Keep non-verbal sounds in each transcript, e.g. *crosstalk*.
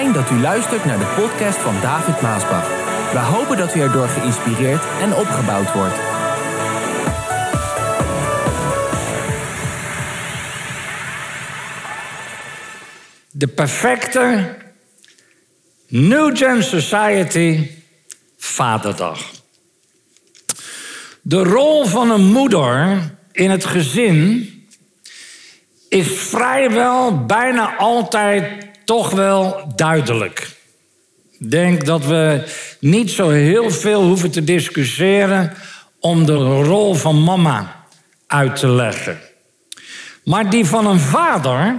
Dat u luistert naar de podcast van David Maasbach. We hopen dat u erdoor geïnspireerd en opgebouwd wordt. De perfecte New Gen Society Vaderdag. De rol van een moeder in het gezin is vrijwel bijna altijd toch wel duidelijk. Ik denk dat we niet zo heel veel hoeven te discussiëren om de rol van mama uit te leggen. Maar die van een vader,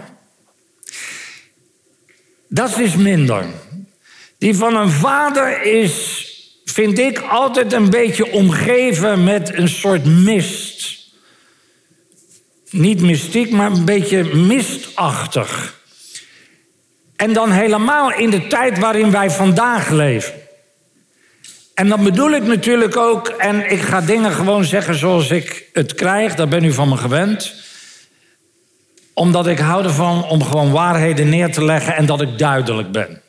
dat is minder. Die van een vader is, vind ik, altijd een beetje omgeven met een soort mist. Niet mystiek, maar een beetje mistachtig. En dan helemaal in de tijd waarin wij vandaag leven. En dan bedoel ik natuurlijk ook, en ik ga dingen gewoon zeggen zoals ik het krijg, daar ben u van me gewend. Omdat ik hou ervan om gewoon waarheden neer te leggen en dat ik duidelijk ben.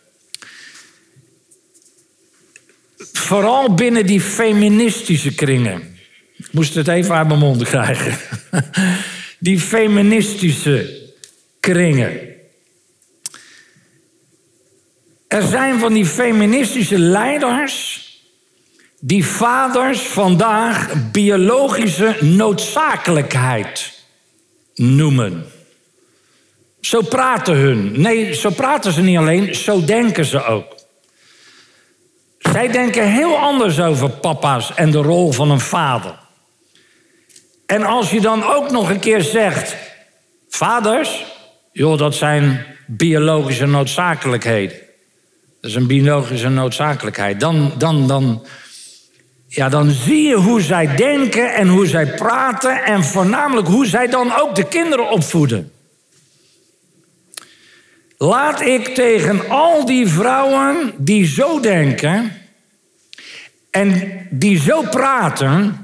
Vooral binnen die feministische kringen. Ik moest het even uit mijn mond krijgen. *laughs* Die feministische kringen. Er zijn van die feministische leiders die vaders vandaag biologische noodzakelijkheid noemen. Zo praten hun. Nee, zo praten ze niet alleen, zo denken ze ook. Zij denken heel anders over papa's en de rol van een vader. En als je dan ook nog een keer zegt, vaders, joh, dat zijn biologische noodzakelijkheden. Is een biologische noodzakelijkheid. Dan, dan, dan, ja, dan zie je hoe zij denken en hoe zij praten en voornamelijk hoe zij dan ook de kinderen opvoeden. Laat ik tegen al die vrouwen die zo denken en die zo praten,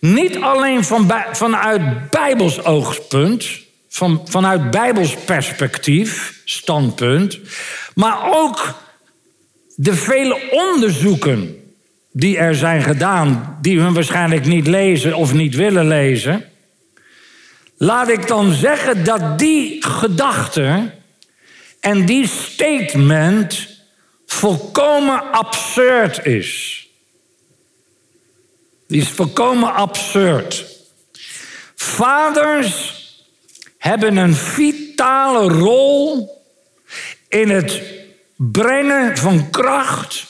niet alleen van, vanuit Bijbels oogpunt, van, vanuit Bijbels perspectief, standpunt, maar ook de vele onderzoeken die er zijn gedaan, die hun waarschijnlijk niet lezen of niet willen lezen. Laat ik dan zeggen dat die gedachte en die statement volkomen absurd is. Die is volkomen absurd. Vaders hebben een vitale rol in het brengen van kracht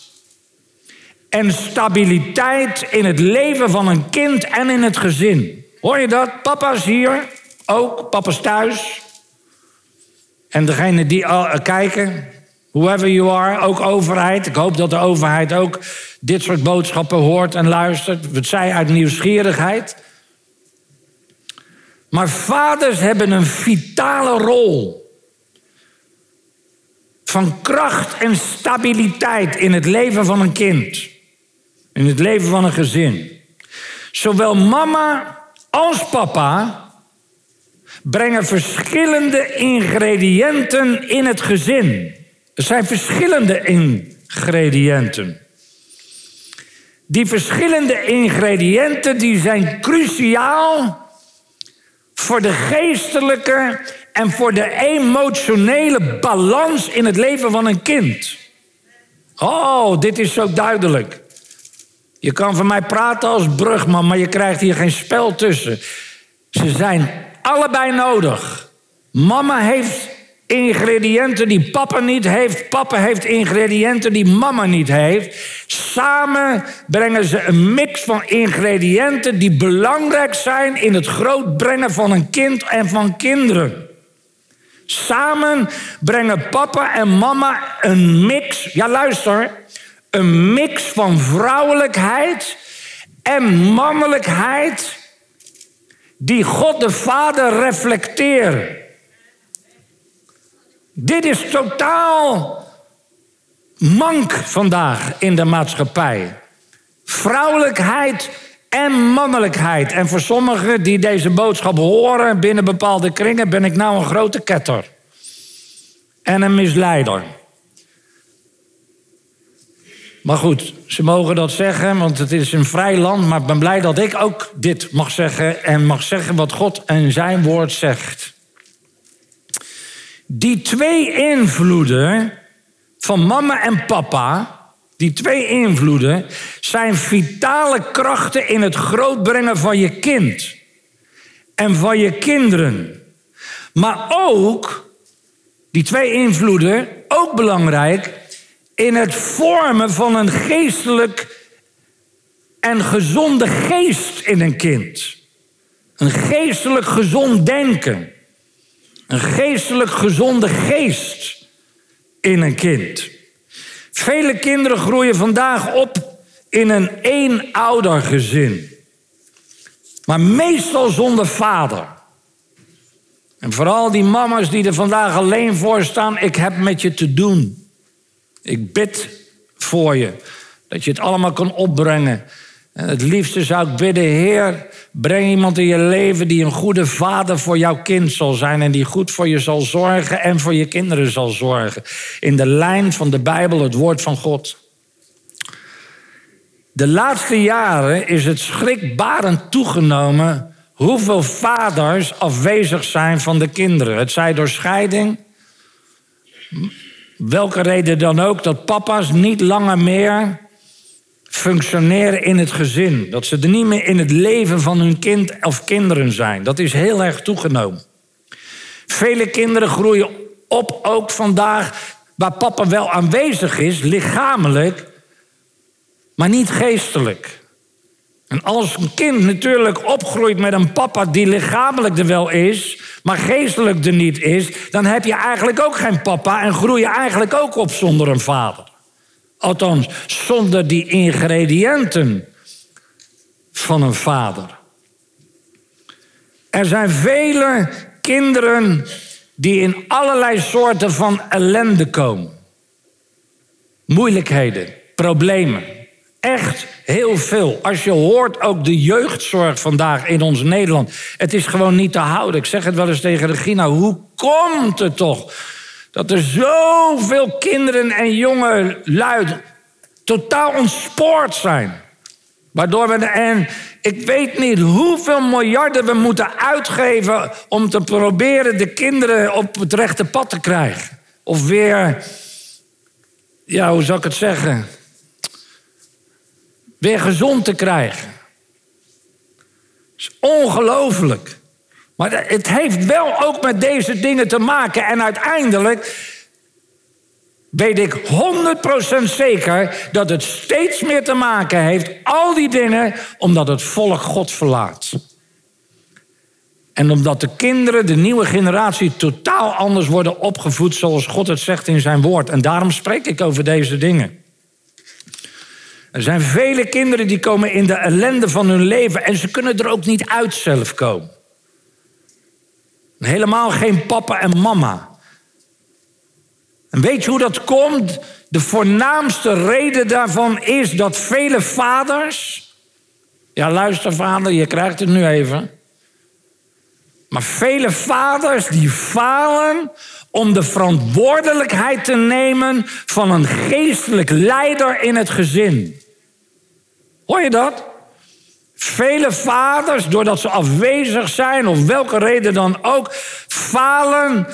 en stabiliteit in het leven van een kind en in het gezin. Hoor je dat? Papa's hier, ook papa's thuis. En degene die kijken, whoever you are, ook overheid. Ik hoop dat de overheid ook dit soort boodschappen hoort en luistert. Het zij uit nieuwsgierigheid. Maar vaders hebben een vitale rol. Van kracht en stabiliteit in het leven van een kind. In het leven van een gezin. Zowel mama als papa brengen verschillende ingrediënten in het gezin. Er zijn verschillende ingrediënten. Die verschillende ingrediënten die zijn cruciaal voor de geestelijke en voor de emotionele balans in het leven van een kind. Oh, dit is zo duidelijk. Je kan van mij praten als brugman, maar je krijgt hier geen spel tussen. Ze zijn allebei nodig. Mama heeft ingrediënten die papa niet heeft. Papa heeft ingrediënten die mama niet heeft. Samen brengen ze een mix van ingrediënten die belangrijk zijn in het grootbrengen van een kind en van kinderen. Samen brengen papa en mama een mix, ja luister, een mix van vrouwelijkheid en mannelijkheid die God de Vader reflecteert. Dit is totaal mank vandaag in de maatschappij. Vrouwelijkheid en mannelijkheid. En voor sommigen die deze boodschap horen binnen bepaalde kringen, ben ik nou een grote ketter. En een misleider. Maar goed, ze mogen dat zeggen, want het is een vrij land. Maar ik ben blij dat ik ook dit mag zeggen en mag zeggen wat God en zijn woord zegt. Die twee invloeden van mama en papa, die twee invloeden, zijn vitale krachten in het grootbrengen van je kind en van je kinderen. Maar ook, die twee invloeden, ook belangrijk, in het vormen van een geestelijk en gezonde geest in een kind. Een geestelijk gezond denken. Een geestelijk gezonde geest in een kind. Vele kinderen groeien vandaag op in een eenoudergezin. Maar meestal zonder vader. En vooral die mama's die er vandaag alleen voor staan, ik heb met je te doen. Ik bid voor je dat je het allemaal kan opbrengen. Het liefste zou ik bidden, Heer, breng iemand in je leven die een goede vader voor jouw kind zal zijn en die goed voor je zal zorgen en voor je kinderen zal zorgen. In de lijn van de Bijbel, het woord van God. De laatste jaren is het schrikbarend toegenomen hoeveel vaders afwezig zijn van de kinderen. Het zij door scheiding, welke reden dan ook, dat papa's niet langer meer functioneren in het gezin. Dat ze er niet meer in het leven van hun kind of kinderen zijn. Dat is heel erg toegenomen. Vele kinderen groeien op ook vandaag waar papa wel aanwezig is, lichamelijk, maar niet geestelijk. En als een kind natuurlijk opgroeit met een papa die lichamelijk er wel is, maar geestelijk er niet is, dan heb je eigenlijk ook geen papa en groei je eigenlijk ook op zonder een vader. Althans, zonder die ingrediënten van een vader. Er zijn vele kinderen die in allerlei soorten van ellende komen. Moeilijkheden, problemen. Echt heel veel. Als je hoort ook de jeugdzorg vandaag in ons Nederland. Het is gewoon niet te houden. Ik zeg het wel eens tegen Regina. Hoe komt het toch dat er zoveel kinderen en jonge luid totaal ontspoord zijn? Waardoor we, en ik weet niet hoeveel miljarden we moeten uitgeven om te proberen de kinderen op het rechte pad te krijgen. Of weer, ja, hoe zou ik het zeggen? weer gezond te krijgen. Dat is ongelooflijk. Maar het heeft wel ook met deze dingen te maken. En uiteindelijk weet ik 100% zeker dat het steeds meer te maken heeft, al die dingen, omdat het volk God verlaat. En omdat de kinderen, de nieuwe generatie, totaal anders worden opgevoed zoals God het zegt in zijn woord. En daarom spreek ik over deze dingen. Er zijn vele kinderen die komen in de ellende van hun leven en ze kunnen er ook niet uit zelf komen. Helemaal geen papa en mama. En weet je hoe dat komt? De voornaamste reden daarvan is dat vele vaders. Ja, luister, vader, je krijgt het nu even. Maar vele vaders die falen om de verantwoordelijkheid te nemen van een geestelijk leider in het gezin. Hoor je dat? Vele vaders, doordat ze afwezig zijn, of welke reden dan ook, falen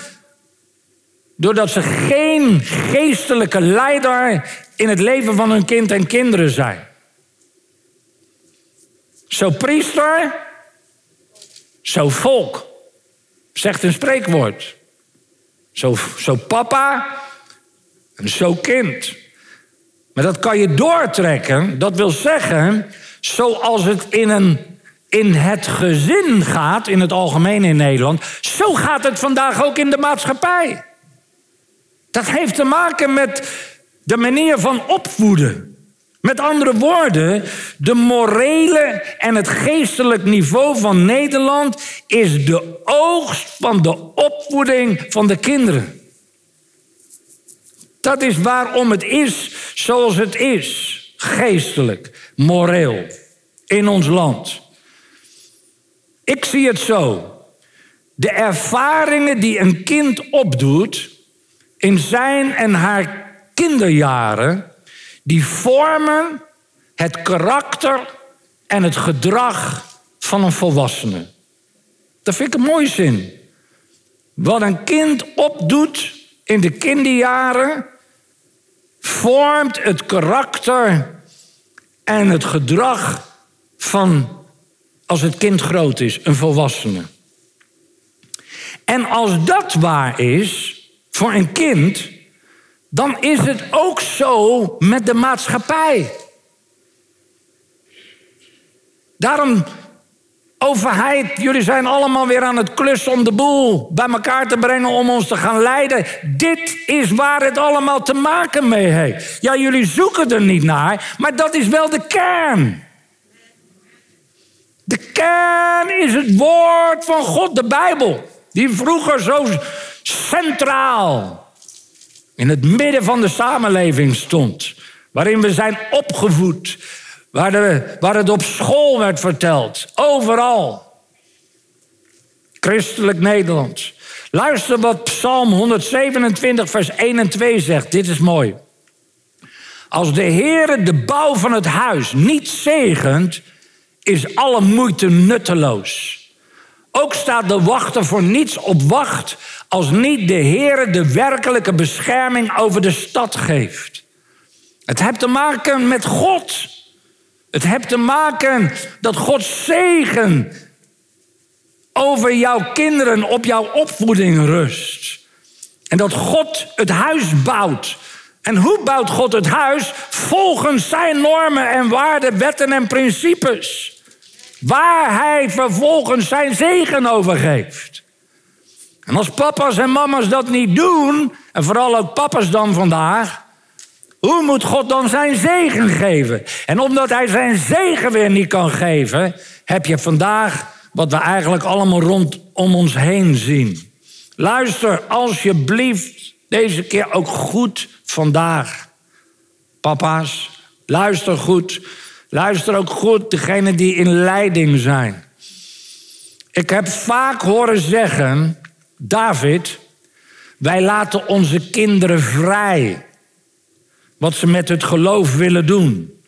doordat ze geen geestelijke leider in het leven van hun kind en kinderen zijn. Zo priester, zo volk, zegt een spreekwoord. Zo, zo papa en zo kind. Maar dat kan je doortrekken. Dat wil zeggen, zoals het in, een, in het gezin gaat, in het algemeen in Nederland, zo gaat het vandaag ook in de maatschappij. Dat heeft te maken met de manier van opvoeden. Met andere woorden, de morele en het geestelijk niveau van Nederland is de oogst van de opvoeding van de kinderen. Dat is waarom het is zoals het is. Geestelijk, moreel, in ons land. Ik zie het zo. De ervaringen die een kind opdoet in zijn en haar kinderjaren, die vormen het karakter en het gedrag van een volwassene. Dat vind ik een mooie zin. Wat een kind opdoet in de kinderjaren, vormt het karakter en het gedrag van als het kind groot is, een volwassene. En als dat waar is voor een kind, dan is het ook zo met de maatschappij. Daarom, overheid, jullie zijn allemaal weer aan het klussen om de boel bij elkaar te brengen om ons te gaan leiden. Dit is waar het allemaal te maken mee heeft. Ja, jullie zoeken er niet naar, maar dat is wel de kern. De kern is het woord van God, de Bijbel. Die vroeger zo centraal in het midden van de samenleving stond. Waarin we zijn opgevoed. Waar, waar het op school werd verteld. Overal. Christelijk Nederland. Luister wat Psalm 127, vers 1 en 2 zegt. Dit is mooi. Als de Heere de bouw van het huis niet zegent, is alle moeite nutteloos. Ook staat de wachter voor niets op wacht als niet de Heere de werkelijke bescherming over de stad geeft. Het heeft te maken met God. Het heeft te maken dat God zegen over jouw kinderen, op jouw opvoeding rust. En dat God het huis bouwt. En hoe bouwt God het huis? Volgens zijn normen en waarden, wetten en principes. Waar hij vervolgens zijn zegen over geeft. En als papa's en mama's dat niet doen, en vooral ook papa's dan vandaag, hoe moet God dan zijn zegen geven? En omdat hij zijn zegen weer niet kan geven, heb je vandaag wat we eigenlijk allemaal rondom ons heen zien. Luister alsjeblieft deze keer ook goed vandaag. Papa's, luister goed. Luister ook goed, degenen die in leiding zijn. Ik heb vaak horen zeggen, David, wij laten onze kinderen vrij. Wat ze met het geloof willen doen.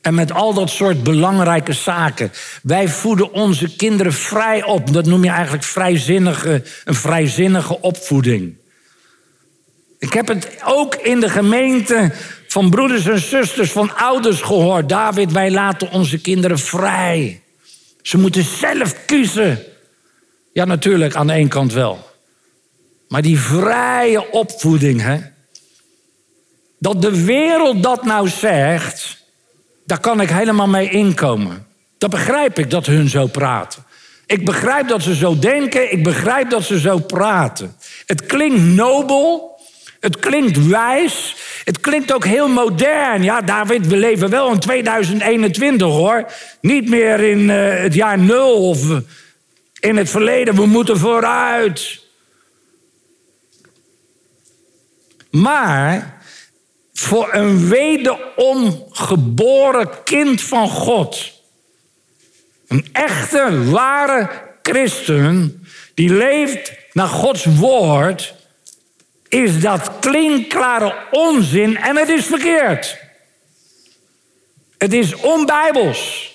En met al dat soort belangrijke zaken. Wij voeden onze kinderen vrij op. Dat noem je eigenlijk vrijzinnige, een vrijzinnige opvoeding. Ik heb het ook in de gemeente van broeders en zusters, van ouders gehoord. David, wij laten onze kinderen vrij. Ze moeten zelf kiezen. Ja, natuurlijk, aan de ene kant wel. Maar die vrije opvoeding, hè? Dat de wereld dat nou zegt, daar kan ik helemaal mee inkomen. Dat begrijp ik dat hun zo praten. Ik begrijp dat ze zo denken, ik begrijp dat ze zo praten. Het klinkt nobel, het klinkt wijs, het klinkt ook heel modern. Ja, David, we leven wel in 2021 hoor. Niet meer in uh, het jaar nul of in het verleden. We moeten vooruit. Maar voor een wederom geboren kind van God. Een echte, ware christen die leeft naar Gods woord is dat klinkklare onzin en het is verkeerd. Het is onbijbels.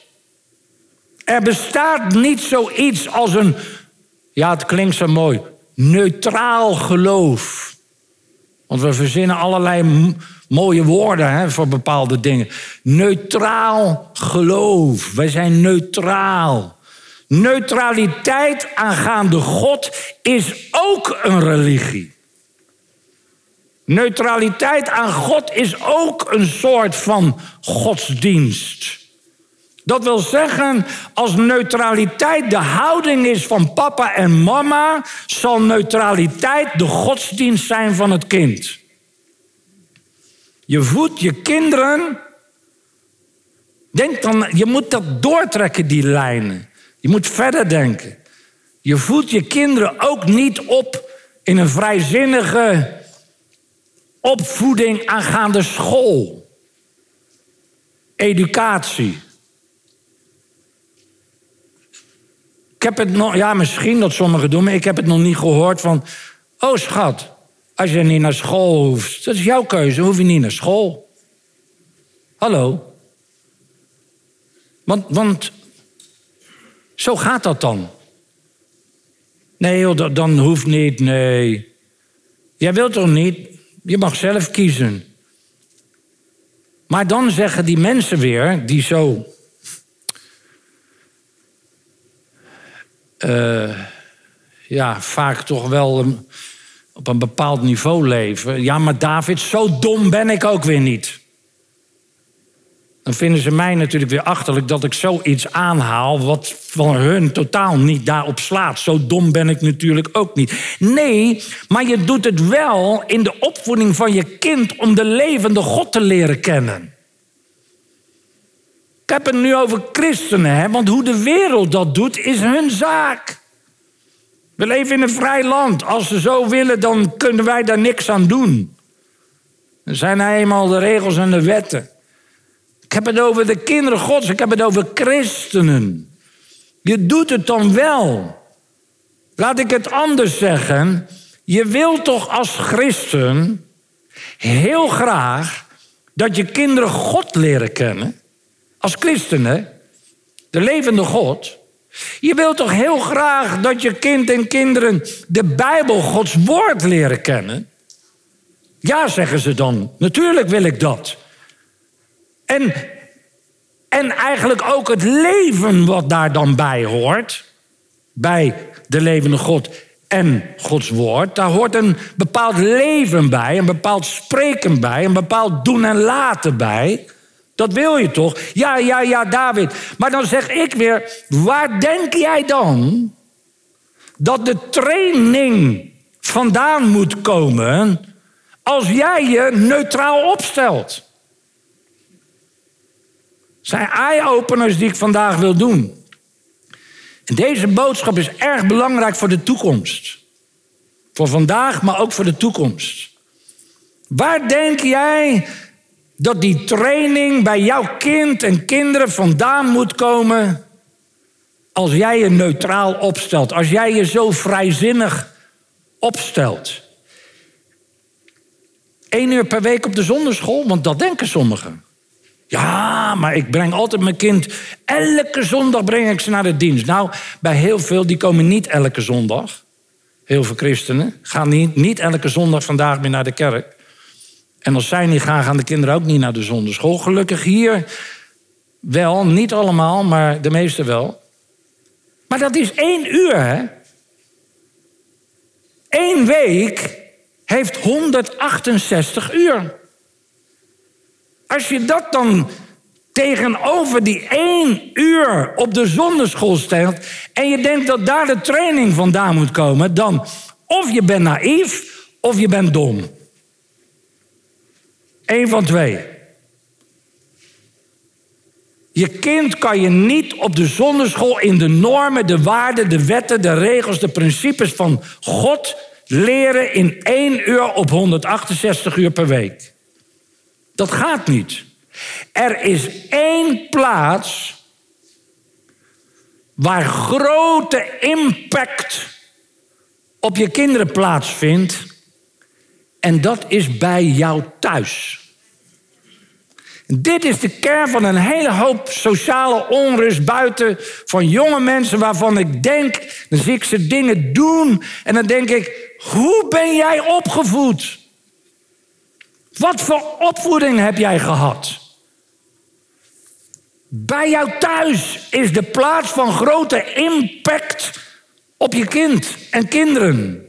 Er bestaat niet zoiets als een, ja het klinkt zo mooi, neutraal geloof. Want we verzinnen allerlei mooie woorden hè, voor bepaalde dingen. Neutraal geloof. Wij zijn neutraal. Neutraliteit aangaande God is ook een religie. Neutraliteit aan God is ook een soort van godsdienst. Dat wil zeggen, als neutraliteit de houding is van papa en mama, zal neutraliteit de godsdienst zijn van het kind. Je voedt je kinderen. Denk dan, je moet dat doortrekken, die lijnen. Je moet verder denken. Je voedt je kinderen ook niet op in een vrijzinnige opvoeding aangaande school, educatie. Ik heb het nog, ja, misschien dat sommigen doen, maar ik heb het nog niet gehoord van. Oh, schat, als je niet naar school hoeft, dat is jouw keuze, hoef je niet naar school. Hallo? Want, want zo gaat dat dan. Nee, dan hoeft niet, nee. Jij wilt toch niet? Je mag zelf kiezen. Maar dan zeggen die mensen weer, die zo. Uh, ja, vaak toch wel op een bepaald niveau leven. Ja, maar David, zo dom ben ik ook weer niet. Dan vinden ze mij natuurlijk weer achterlijk dat ik zoiets aanhaal wat van hun totaal niet daarop slaat. Zo dom ben ik natuurlijk ook niet. Nee, maar je doet het wel in de opvoeding van je kind om de levende God te leren kennen. Ik heb het nu over christenen, hè? want hoe de wereld dat doet is hun zaak. We leven in een vrij land. Als ze zo willen, dan kunnen wij daar niks aan doen. Er zijn nou eenmaal de regels en de wetten. Ik heb het over de kinderen Gods, ik heb het over christenen. Je doet het dan wel. Laat ik het anders zeggen. Je wilt toch als christen heel graag dat je kinderen God leren kennen. Als christenen, de levende God. Je wilt toch heel graag dat je kind en kinderen de Bijbel, Gods woord leren kennen? Ja, zeggen ze dan. Natuurlijk wil ik dat. En, en eigenlijk ook het leven wat daar dan bij hoort. Bij de levende God en Gods woord. Daar hoort een bepaald leven bij, een bepaald spreken bij, een bepaald doen en laten bij. Dat wil je toch? Ja, ja, ja, David. Maar dan zeg ik weer, waar denk jij dan dat de training vandaan moet komen als jij je neutraal opstelt? zijn eye-openers die ik vandaag wil doen. En deze boodschap is erg belangrijk voor de toekomst. Voor vandaag, maar ook voor de toekomst. Waar denk jij dat die training bij jouw kind en kinderen vandaan moet komen als jij je neutraal opstelt, als jij je zo vrijzinnig opstelt? Eén uur per week op de zonderschool, want dat denken sommigen. Ja, maar ik breng altijd mijn kind. Elke zondag breng ik ze naar de dienst. Nou, bij heel veel, die komen niet elke zondag. Heel veel christenen gaan niet, niet elke zondag vandaag meer naar de kerk. En als zij niet gaan, gaan de kinderen ook niet naar de zonderschool. Gelukkig hier wel, niet allemaal, maar de meeste wel. Maar dat is één uur, hè? Eén week heeft 168 uur. Als je dat dan tegenover die één uur op de zonderschool stelt... en je denkt dat daar de training vandaan moet komen... dan of je bent naïef of je bent dom. Eén van twee. Je kind kan je niet op de zonderschool in de normen, de waarden, de wetten, de regels, de principes van God leren in één uur op 168 uur per week. Dat gaat niet. Er is één plaats waar grote impact op je kinderen plaatsvindt. En dat is bij jou thuis. Dit is de kern van een hele hoop sociale onrust buiten van jonge mensen waarvan ik denk, dan zie ik ze dingen doen en dan denk ik, hoe ben jij opgevoed? Wat voor opvoeding heb jij gehad? Bij jou thuis is de plaats van grote impact op je kind en kinderen.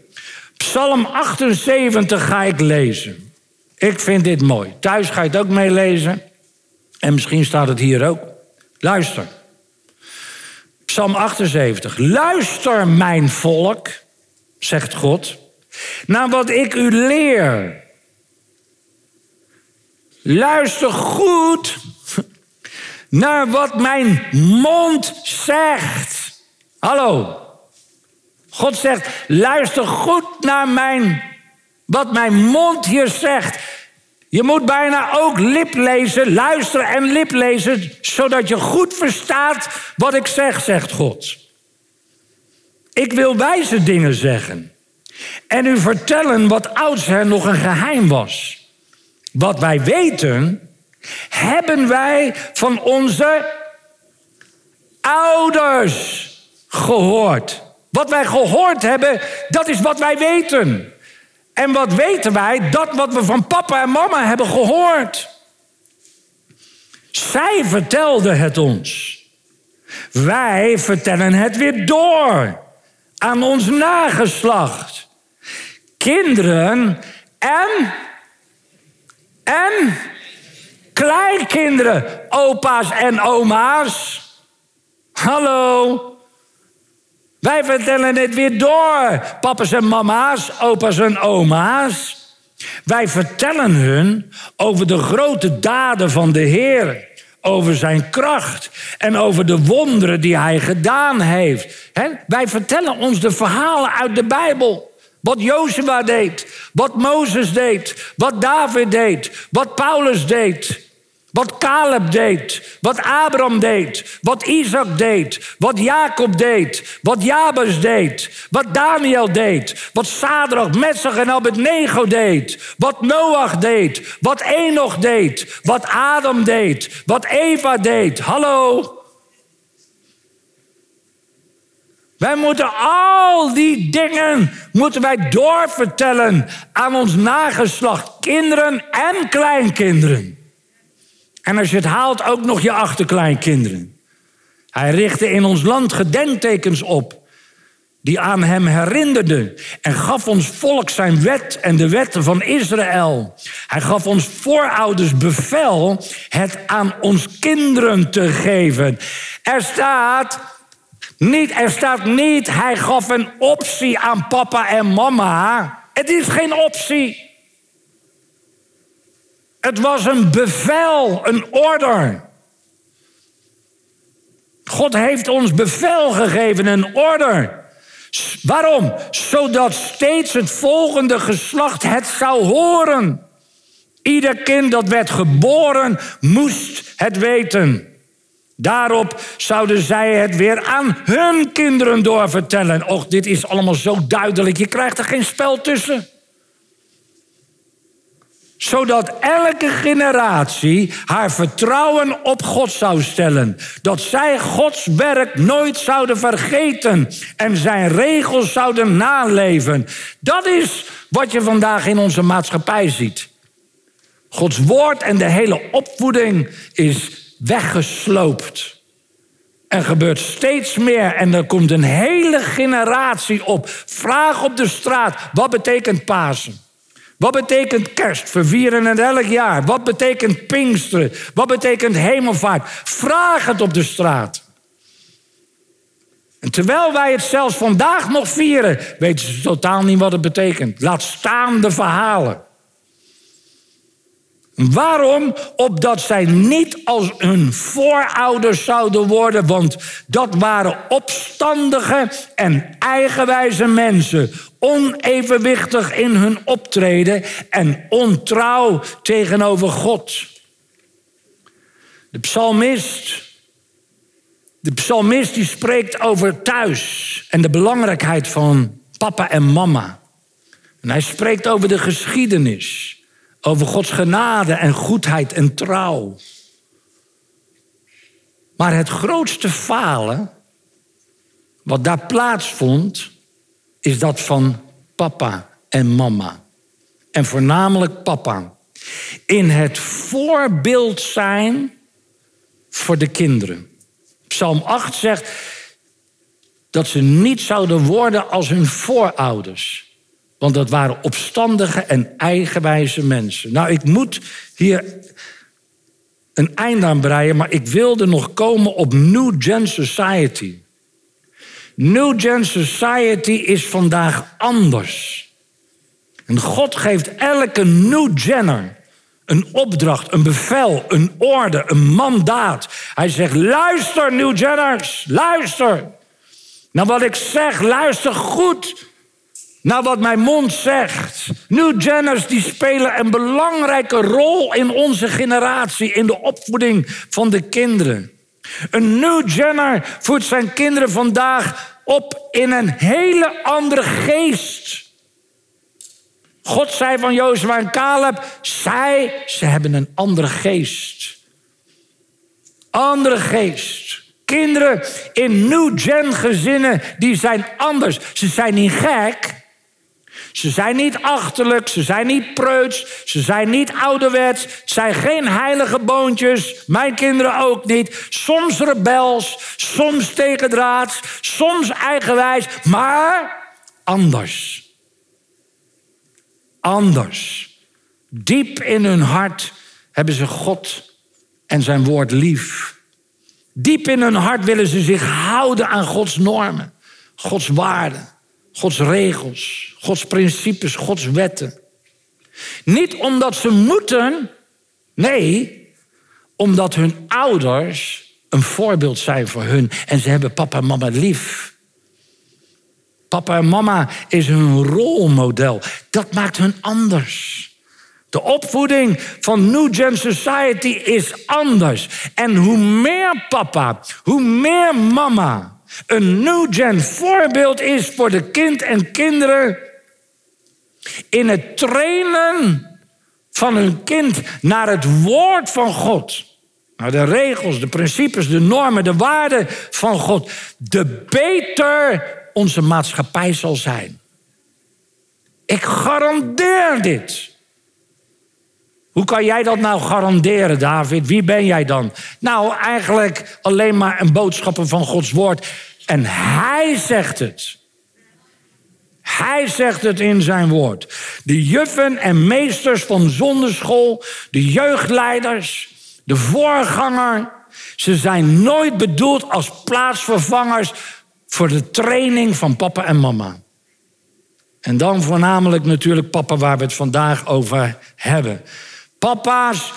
Psalm 78 ga ik lezen. Ik vind dit mooi. Thuis ga je het ook meelezen. En misschien staat het hier ook. Luister. Psalm 78. Luister, mijn volk, zegt God, naar wat ik u leer. Luister goed naar wat mijn mond zegt. Hallo. God zegt, luister goed naar mijn, wat mijn mond hier zegt. Je moet bijna ook lip lezen, luisteren en lip lezen, zodat je goed verstaat wat ik zeg, zegt God. Ik wil wijze dingen zeggen en u vertellen wat oudsher nog een geheim was. Wat wij weten hebben wij van onze ouders gehoord. Wat wij gehoord hebben, dat is wat wij weten. En wat weten wij? Dat wat we van papa en mama hebben gehoord. Zij vertelden het ons. Wij vertellen het weer door aan ons nageslacht. Kinderen en, en kleinkinderen, opa's en oma's. Hallo. Wij vertellen het weer door. Papa's en mama's, opa's en oma's. Wij vertellen hun over de grote daden van de Heer. Over zijn kracht en over de wonderen die hij gedaan heeft. wij vertellen ons de verhalen uit de Bijbel. Wat Jozua deed, wat Mozes deed, wat David deed, wat Paulus deed. Wat Caleb deed, wat Abraham deed, wat Isaac deed, wat Jacob deed, wat Jabes deed, wat Daniel deed, wat Sadrach, Messach en Abednego deed, wat Noach deed, wat Enoch deed, wat Adam deed, wat Eva deed. Hallo? Wij moeten al die dingen moeten wij doorvertellen aan ons nageslacht, kinderen en kleinkinderen. En als je het haalt, ook nog je achterkleinkinderen. Hij richtte in ons land gedenktekens op die aan hem herinnerden en gaf ons volk zijn wet en de wetten van Israël. Hij gaf ons voorouders bevel het aan ons kinderen te geven. Er staat niet, er staat niet, hij gaf een optie aan papa en mama. Het is geen optie. Het was een bevel, een order. God heeft ons bevel gegeven, een order. Waarom? Zodat steeds het volgende geslacht het zou horen. Ieder kind dat werd geboren moest het weten. Daarop zouden zij het weer aan hun kinderen doorvertellen. Och, dit is allemaal zo duidelijk. Je krijgt er geen spel tussen zodat elke generatie haar vertrouwen op God zou stellen. Dat zij Gods werk nooit zouden vergeten en zijn regels zouden naleven. Dat is wat je vandaag in onze maatschappij ziet. Gods woord en de hele opvoeding is weggesloopt. Er gebeurt steeds meer en er komt een hele generatie op. Vraag op de straat, wat betekent Pasen? Wat betekent kerst? We vieren het elk jaar. Wat betekent Pinksteren? Wat betekent hemelvaart? Vraag het op de straat. En terwijl wij het zelfs vandaag nog vieren, weten ze totaal niet wat het betekent. Laat staan de verhalen. Waarom? Opdat zij niet als hun voorouders zouden worden, want dat waren opstandige en eigenwijze mensen, onevenwichtig in hun optreden en ontrouw tegenover God. De psalmist, de psalmist die spreekt over thuis en de belangrijkheid van papa en mama. En hij spreekt over de geschiedenis. Over Gods genade en goedheid en trouw. Maar het grootste falen, wat daar plaatsvond, is dat van papa en mama. En voornamelijk papa. In het voorbeeld zijn voor de kinderen. Psalm 8 zegt dat ze niet zouden worden als hun voorouders. Want dat waren opstandige en eigenwijze mensen. Nou, ik moet hier een eind aan breien, maar ik wilde nog komen op New Gen Society. New Gen Society is vandaag anders. En God geeft elke New Genner een opdracht, een bevel, een orde, een mandaat. Hij zegt: luister, New Genners, luister. Nou, wat ik zeg, luister goed naar wat mijn mond zegt. New Jenners die spelen een belangrijke rol in onze generatie, in de opvoeding van de kinderen. Een New Jenner voedt zijn kinderen vandaag op in een hele andere geest. God zei van Jozef en Caleb, zij, ze hebben een andere geest. Andere geest. Kinderen in New Gen gezinnen, die zijn anders. Ze zijn niet gek. Ze zijn niet achterlijk, ze zijn niet preuts, ze zijn niet ouderwets, het zijn geen heilige boontjes, mijn kinderen ook niet. Soms rebels, soms tegendraads, soms eigenwijs, maar anders. Anders. Diep in hun hart hebben ze God en zijn woord lief. Diep in hun hart willen ze zich houden aan Gods normen, Gods waarden, Gods regels, Gods principes, Gods wetten. Niet omdat ze moeten, nee, omdat hun ouders een voorbeeld zijn voor hun en ze hebben papa en mama lief. Papa en mama is hun rolmodel. Dat maakt hun anders. De opvoeding van New Gen Society is anders. En hoe meer papa, hoe meer mama een New Gen voorbeeld is voor de kind en kinderen in het trainen van hun kind naar het woord van God. Naar de regels, de principes, de normen, de waarden van God. De beter onze maatschappij zal zijn. Ik garandeer dit. Hoe kan jij dat nou garanderen, David? Wie ben jij dan? Nou, eigenlijk alleen maar een boodschapper van Gods woord. En hij zegt het. Hij zegt het in zijn woord. De juffen en meesters van zonderschool, de jeugdleiders, de voorganger, ze zijn nooit bedoeld als plaatsvervangers voor de training van papa en mama. En dan voornamelijk natuurlijk papa, waar we het vandaag over hebben. Papa's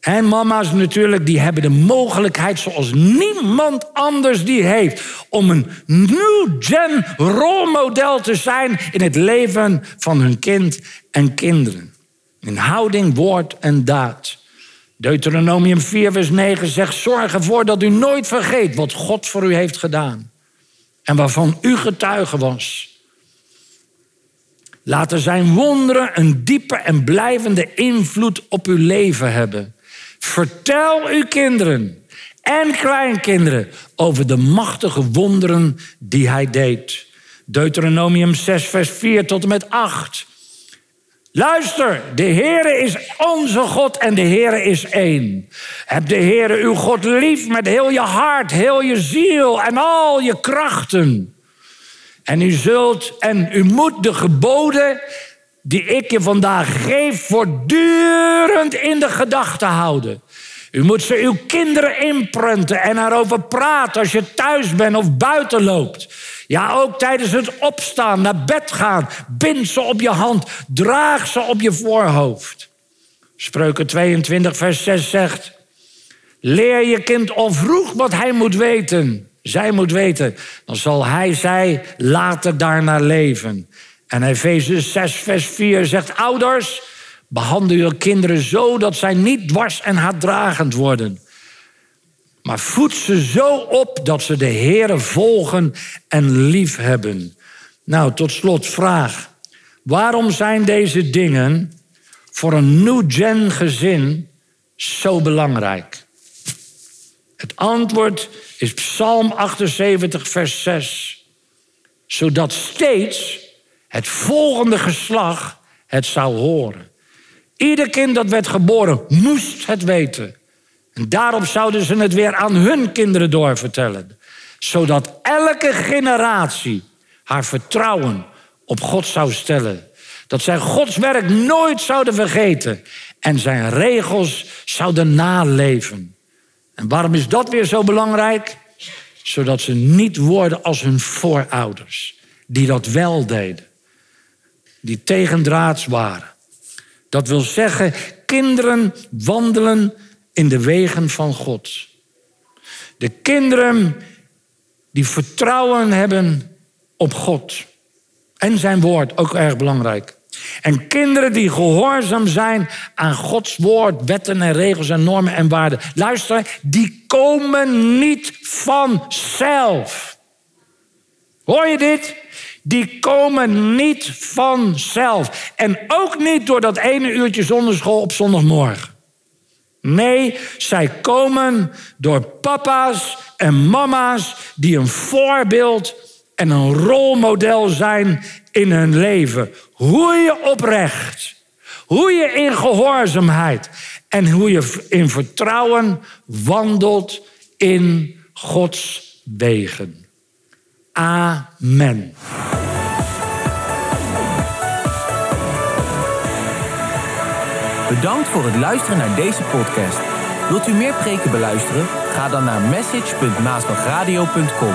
en mama's natuurlijk, die hebben de mogelijkheid zoals niemand anders die heeft. Om een new gen rolmodel te zijn in het leven van hun kind en kinderen. In houding, woord en daad. Deuteronomium 4, vers 9 zegt: Zorg ervoor dat u nooit vergeet wat God voor u heeft gedaan. En waarvan u getuige was. Laten zijn wonderen een diepe en blijvende invloed op uw leven hebben. Vertel uw kinderen en kleinkinderen over de machtige wonderen die hij deed. Deuteronomium 6, vers 4 tot en met 8. Luister, de Heere is onze God en de Heere is één. Heb de Heere uw God lief met heel je hart, heel je ziel en al je krachten. En u zult en u moet de geboden die ik je vandaag geef voortdurend in de gedachten houden. U moet ze uw kinderen imprinten en erover praten als je thuis bent of buiten loopt. Ja, ook tijdens het opstaan, naar bed gaan. Bind ze op je hand, draag ze op je voorhoofd. Spreuken 22, vers 6 zegt: Leer je kind al vroeg wat hij moet weten zij moet weten, dan zal hij, zij later daarna leven. En Efeze 6, vers 4 zegt: Ouders, behandel je kinderen zo dat zij niet dwars en haatdragend worden. Maar voed ze zo op dat ze de Heeren volgen en lief hebben. Nou, tot slot vraag. Waarom zijn deze dingen voor een new gen gezin zo belangrijk? Het antwoord is Psalm 78, vers 6. Zodat steeds het volgende geslacht het zou horen. Ieder kind dat werd geboren moest het weten. En daarop zouden ze het weer aan hun kinderen doorvertellen. Zodat elke generatie haar vertrouwen op God zou stellen. Dat zij Gods werk nooit zouden vergeten en zijn regels zouden naleven. En waarom is dat weer zo belangrijk? Zodat ze niet worden als hun voorouders, die dat wel deden, die tegendraads waren. Dat wil zeggen, kinderen wandelen in de wegen van God. De kinderen die vertrouwen hebben op God en zijn woord, ook erg belangrijk. En kinderen die gehoorzaam zijn aan Gods woord, wetten en regels en normen en waarden. Luister, die komen niet vanzelf. Hoor je dit? die komen niet vanzelf. En ook niet door dat ene uurtje zonderschool op zondagmorgen. Nee, zij komen door papa's en mama's die een voorbeeld en een rolmodel zijn in hun leven. Hoe je oprecht, hoe je in gehoorzaamheid en hoe je in vertrouwen wandelt in Gods wegen. Amen. Bedankt voor het luisteren naar deze podcast. Wilt u meer preken beluisteren? Ga dan naar message.maasbachradio.com.